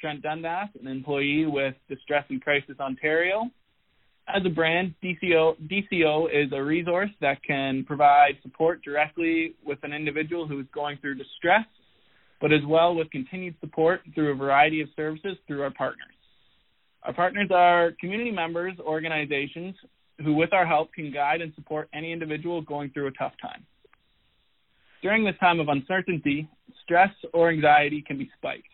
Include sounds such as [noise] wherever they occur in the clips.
Trent Dundas, an employee with Distress and Crisis Ontario. As a brand, DCO, DCO is a resource that can provide support directly with an individual who is going through distress, but as well with continued support through a variety of services through our partners. Our partners are community members, organizations who, with our help, can guide and support any individual going through a tough time. During this time of uncertainty, stress or anxiety can be spiked.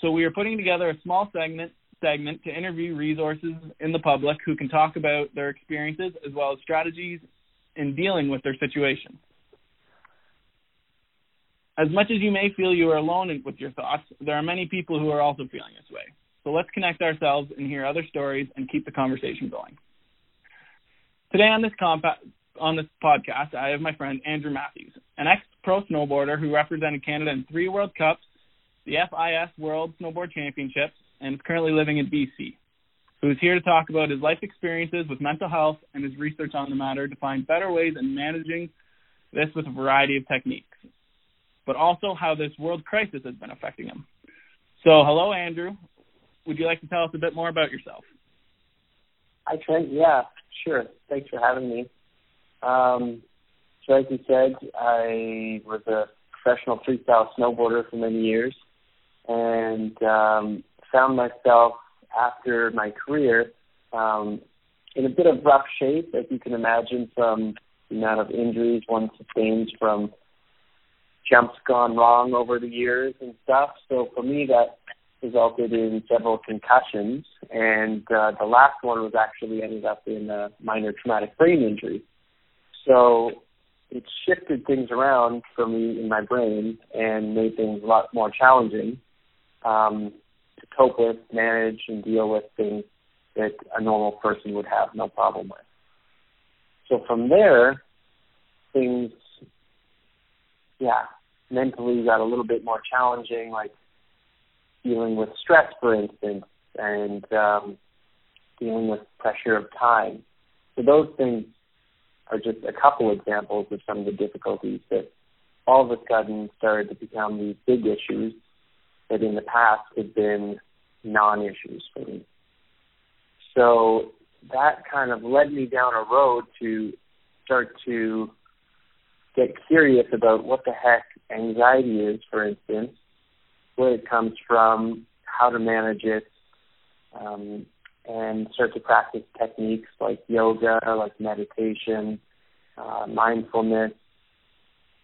So we are putting together a small segment segment to interview resources in the public who can talk about their experiences as well as strategies in dealing with their situation. As much as you may feel you are alone with your thoughts, there are many people who are also feeling this way. So let's connect ourselves and hear other stories and keep the conversation going. Today on this compa- on this podcast, I have my friend Andrew Matthews, an ex-pro snowboarder who represented Canada in three World Cups, the FIS World Snowboard Championships, and is currently living in BC. Who is here to talk about his life experiences with mental health and his research on the matter to find better ways in managing this with a variety of techniques, but also how this world crisis has been affecting him. So, hello, Andrew. Would you like to tell us a bit more about yourself? Hi, Trent. Yeah, sure. Thanks for having me. Um, so as you said, I was a professional freestyle snowboarder for many years, and um, found myself after my career um, in a bit of rough shape, as you can imagine, from the amount of injuries one sustains from jumps gone wrong over the years and stuff. So for me, that resulted in several concussions, and uh, the last one was actually ended up in a minor traumatic brain injury. So it shifted things around for me in my brain and made things a lot more challenging um, to cope with, manage, and deal with things that a normal person would have no problem with. So from there, things, yeah, mentally got a little bit more challenging, like dealing with stress, for instance, and um, dealing with pressure of time. So those things are just a couple examples of some of the difficulties that all of a sudden started to become these big issues that in the past had been non-issues for me. So that kind of led me down a road to start to get curious about what the heck anxiety is, for instance, where it comes from, how to manage it, um, and start to practice techniques like yoga, like meditation, uh, mindfulness,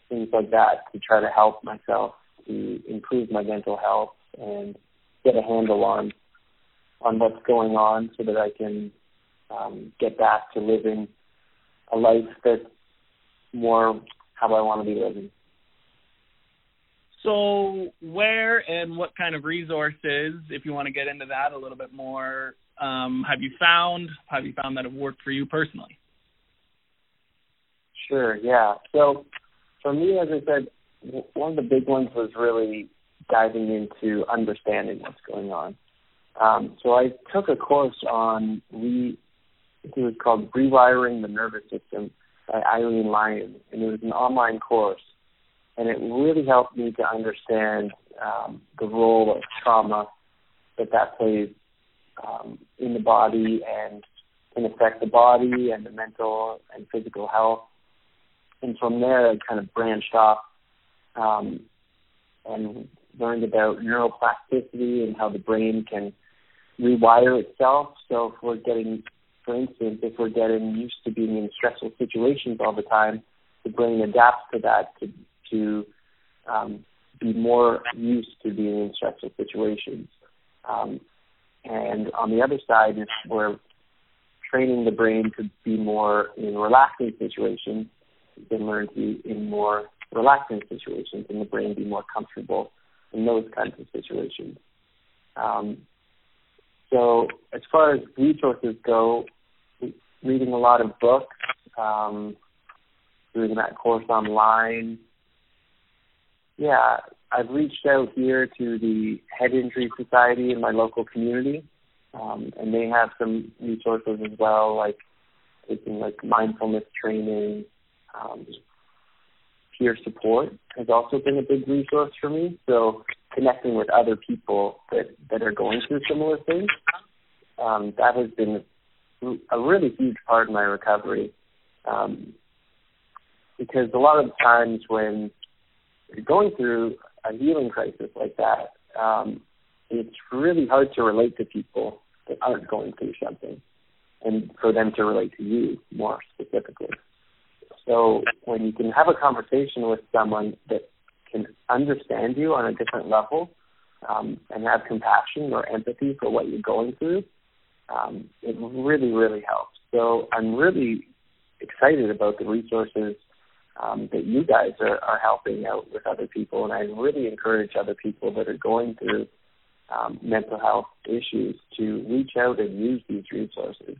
things like that to try to help myself to improve my mental health and get a handle on on what's going on so that I can um, get back to living a life that's more how I want to be living. So, where and what kind of resources, if you want to get into that a little bit more, um, have you found? Have you found that have worked for you personally? Sure. Yeah. So, for me, as I said, one of the big ones was really diving into understanding what's going on. Um, so I took a course on re, it was called Rewiring the Nervous System by Irene Lyon, and it was an online course and it really helped me to understand um, the role of trauma that that plays um, in the body and can affect the body and the mental and physical health. And from there, I kind of branched off um, and learned about neuroplasticity and how the brain can rewire itself. So if we're getting, for instance, if we're getting used to being in stressful situations all the time, the brain adapts to that to to um, be more used to being in stressful situations. Um, and on the other side, if we're training the brain to be more in relaxing situations, we can learn to be in more relaxing situations and the brain be more comfortable in those kinds of situations. Um, so as far as resources go, reading a lot of books, um, doing that course online. Yeah, I've reached out here to the Head Injury Society in my local community, um, and they have some resources as well, like taking like mindfulness training. Um, peer support has also been a big resource for me. So connecting with other people that that are going through similar things, um, that has been a really huge part of my recovery. Um, because a lot of times when you're going through a healing crisis like that, um, it's really hard to relate to people that aren't going through something, and for them to relate to you more specifically. So when you can have a conversation with someone that can understand you on a different level um, and have compassion or empathy for what you're going through, um, it really, really helps. So I'm really excited about the resources um, that you guys are, are helping out with other people, and I really encourage other people that are going through um, mental health issues to reach out and use these resources.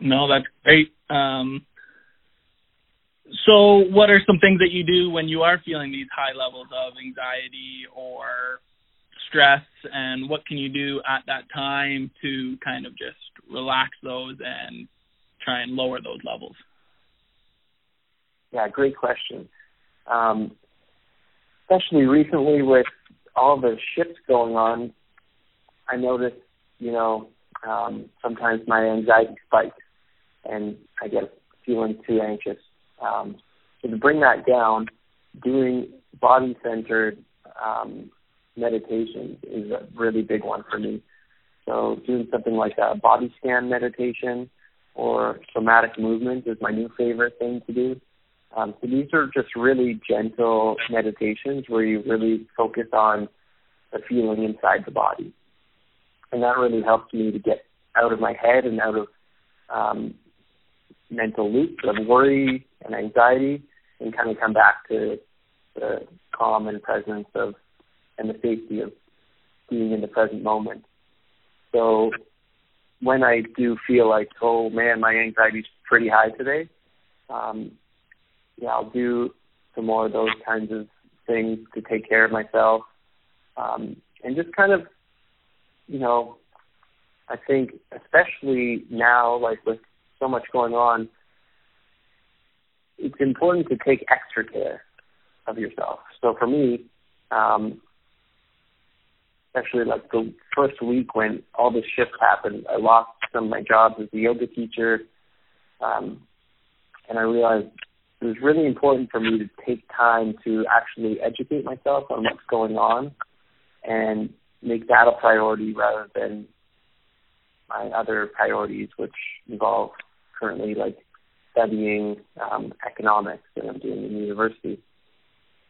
No, that's great. Um, so, what are some things that you do when you are feeling these high levels of anxiety or stress, and what can you do at that time to kind of just relax those and try and lower those levels? Yeah, great question. Um, especially recently with all the shifts going on, I noticed, you know, um, sometimes my anxiety spikes and I get feeling too anxious. Um, so to bring that down, doing body centered um, meditation is a really big one for me. So doing something like a body scan meditation or somatic movement is my new favorite thing to do. Um, so these are just really gentle meditations where you really focus on the feeling inside the body. And that really helps me to get out of my head and out of um, mental loops of worry and anxiety and kind of come back to the calm and presence of and the safety of being in the present moment. So when I do feel like, oh man, my anxiety's pretty high today, um, yeah, I'll do some more of those kinds of things to take care of myself, um, and just kind of, you know, I think especially now, like with so much going on, it's important to take extra care of yourself. So for me, um, especially like the first week when all this shift happened, I lost some of my jobs as a yoga teacher, um, and I realized it was really important for me to take time to actually educate myself on what's going on and make that a priority rather than my other priorities, which involve currently like studying um, economics and I'm doing in university.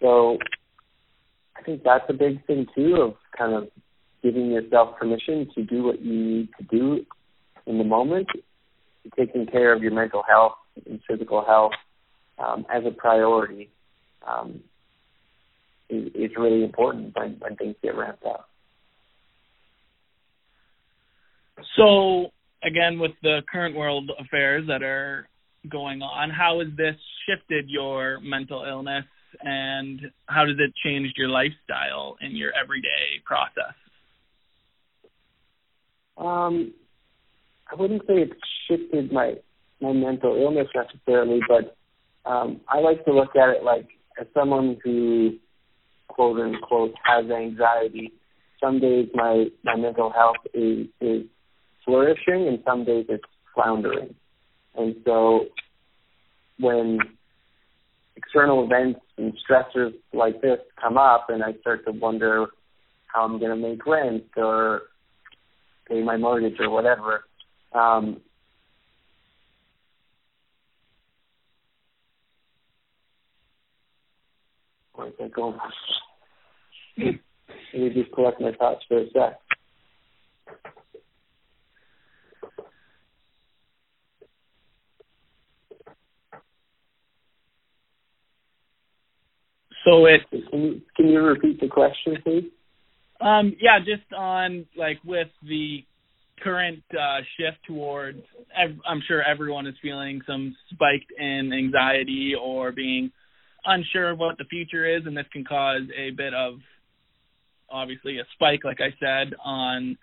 So I think that's a big thing too of kind of giving yourself permission to do what you need to do in the moment, taking care of your mental health and physical health um, as a priority um, is, really important when, when things get ramped up. So again, with the current world affairs that are going on, how has this shifted your mental illness and how does it change your lifestyle in your everyday process? Um, I wouldn't say it's shifted my my mental illness necessarily, but um, I like to look at it like as someone who quote unquote has anxiety. Some days my my mental health is is flourishing and some days it's floundering. And so when external events and stressors like this come up and I start to wonder how I'm going to make rent or pay my mortgage or whatever, um, that going? [laughs] Let me just collect my thoughts for a sec. So it can you, repeat the question, please? Um, yeah, just on like with the current uh, shift towards, I'm sure everyone is feeling some spiked in anxiety or being unsure of what the future is, and this can cause a bit of obviously a spike, like I said, on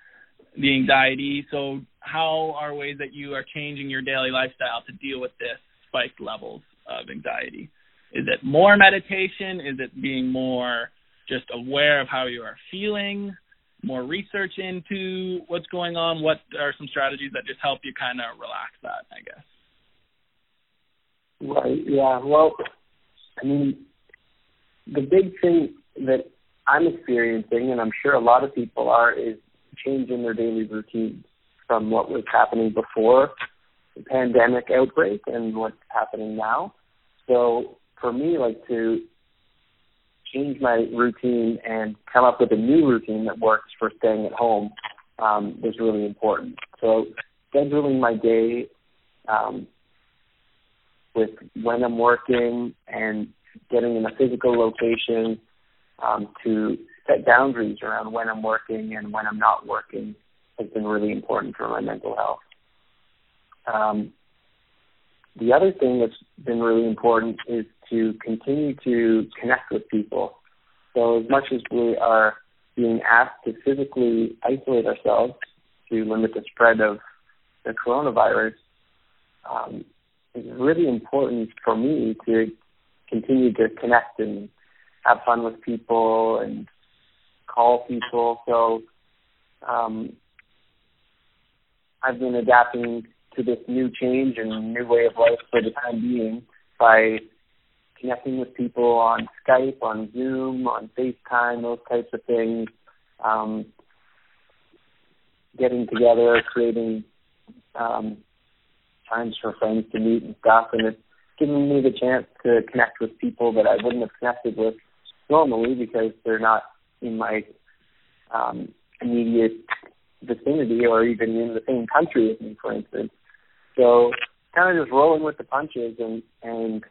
the anxiety. So, how are ways that you are changing your daily lifestyle to deal with this spiked levels of anxiety? Is it more meditation? Is it being more just aware of how you are feeling? More research into what's going on? What are some strategies that just help you kind of relax that, I guess? Right. Yeah. Well, I mean, the big thing that I'm experiencing, and I'm sure a lot of people are, is changing their daily routines from what was happening before the pandemic outbreak and what's happening now. So for me, like to change my routine and come up with a new routine that works for staying at home um, was really important. So scheduling my day um, with when I'm working and getting in a physical location um, to set boundaries around when I'm working and when I'm not working has been really important for my mental health. Um, the other thing that's been really important is to continue to connect with people. So as much as we are being asked to physically isolate ourselves to limit the spread of the coronavirus, um, it's really important for me to continue to connect and have fun with people and call people. So um, I've been adapting to this new change and new way of life for the time being by connecting with people on Skype, on Zoom, on FaceTime, those types of things. Um, getting together, creating um, times for friends to meet and stuff, and it's given me the chance to connect with people that I wouldn't have connected with normally because they're not in my um, immediate vicinity or even in the same country as me, for instance. So kind of just rolling with the punches and and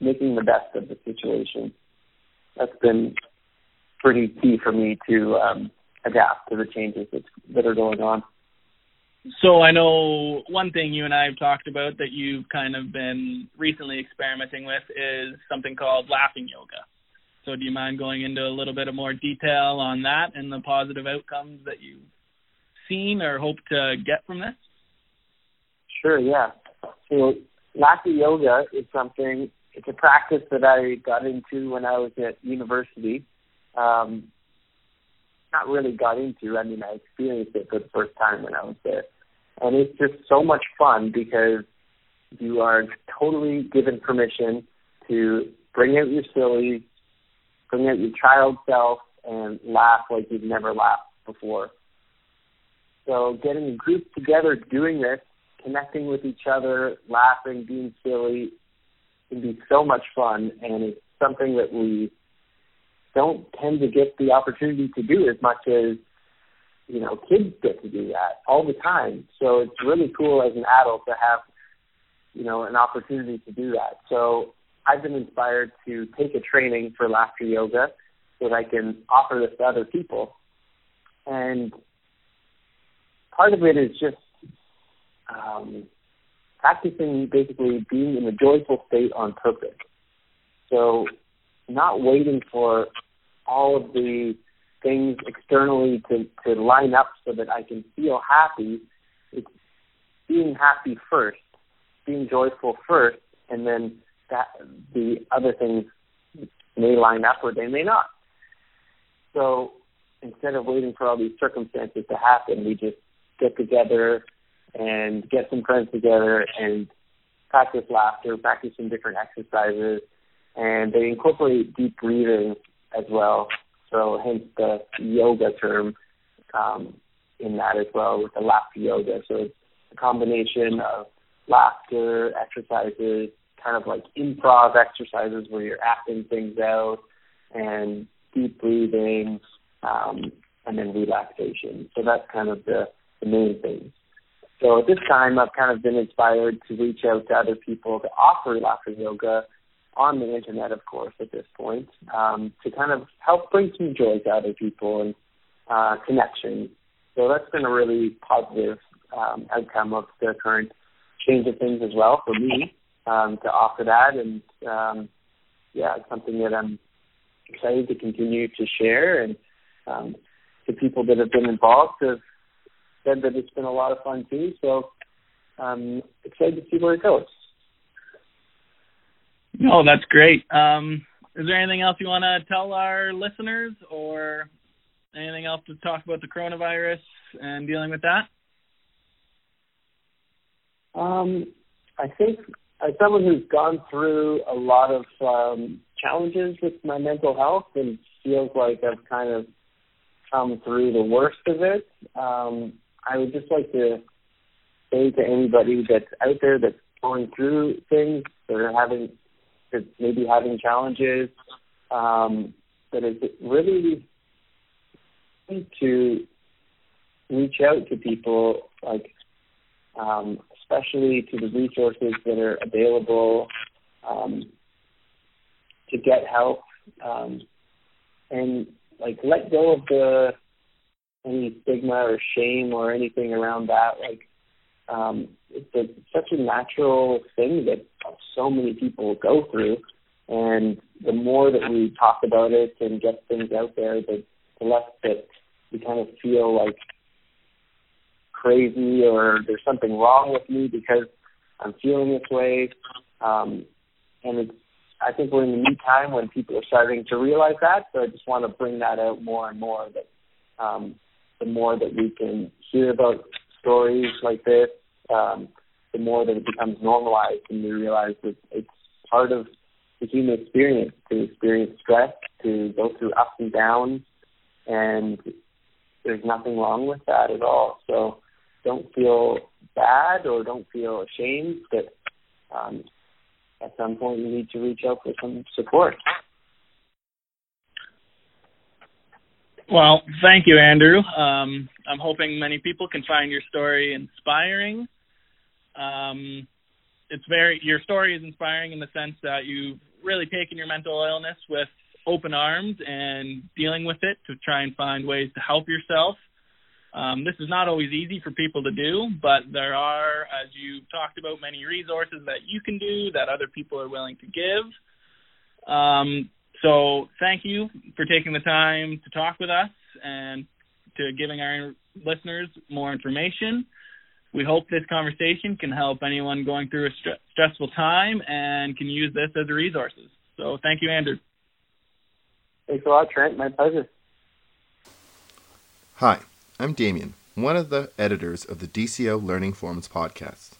making the best of the situation. That's been pretty key for me to um, adapt to the changes that, that are going on. So I know one thing you and I have talked about that you've kind of been recently experimenting with is something called laughing yoga. So do you mind going into a little bit of more detail on that and the positive outcomes that you've seen or hope to get from this? Sure, yeah. So laughing yoga is something it's a practice that I got into when I was at university. Um, not really got into. I mean, I experienced it for the first time when I was there, and it's just so much fun because you are totally given permission to bring out your silly, bring out your child self, and laugh like you've never laughed before. So, getting a group together doing this, connecting with each other, laughing, being silly, can be so much fun, and it's something that we don't tend to get the opportunity to do as much as you know kids get to do that all the time. So it's really cool as an adult to have you know an opportunity to do that. So I've been inspired to take a training for laughter yoga so that I can offer this to other people. And part of it is just um, practicing basically being in a joyful state on purpose. So not waiting for all of the things externally to, to line up so that I can feel happy. It's being happy first, being joyful first, and then that the other things may line up or they may not. So instead of waiting for all these circumstances to happen, we just get together and get some friends together and practice laughter, practice some different exercises, and they incorporate deep breathing as well. So hence the yoga term um, in that as well with the laughter yoga. So it's a combination of laughter exercises, kind of like improv exercises where you're acting things out, and deep breathing, um, and then relaxation. So that's kind of the, the main things. So at this time, I've kind of been inspired to reach out to other people to offer laughter yoga on the internet, of course, at this point, um, to kind of help bring some joy to other people and uh, connection. So that's been a really positive um, outcome of the current change of things as well for me um, to offer that. And um, yeah, it's something that I'm excited to continue to share. And um, the people that have been involved have said that it's been a lot of fun too. So I'm excited to see where it goes. No, that's great. Um, is there anything else you want to tell our listeners, or anything else to talk about the coronavirus and dealing with that? Um, I think as someone who's gone through a lot of um, challenges with my mental health and feels like I've kind of come through the worst of it, um, I would just like to say to anybody that's out there that's going through things, are having, that maybe having challenges, um, that is really to reach out to people like um, especially to the resources that are available um, to get help um, and like let go of the any stigma or shame or anything around that like um, it's, a, it's such a natural thing that so many people go through and the more that we talk about it and get things out there the, the less that we kind of feel like crazy or there's something wrong with me because I'm feeling this way. Um, and it's, I think we're in a new time when people are starting to realize that. So I just want to bring that out more and more. That um, the more that we can hear about stories like this, um, the more that it becomes normalized, and we realize that it's part of the human experience to experience stress, to go through ups and downs, and there's nothing wrong with that at all. So don't feel bad or don't feel ashamed that um, at some point you need to reach out for some support. Well, thank you, Andrew. Um, I'm hoping many people can find your story inspiring. Um, it's very your story is inspiring in the sense that you've really taken your mental illness with open arms and dealing with it to try and find ways to help yourself um, this is not always easy for people to do, but there are, as you've talked about, many resources that you can do that other people are willing to give. Um, so thank you for taking the time to talk with us and to giving our listeners more information. We hope this conversation can help anyone going through a st- stressful time and can use this as a resources. So thank you, Andrew. Thanks a lot, Trent. My pleasure. Hi. I'm Damien, one of the editors of the DCO Learning Forums podcast.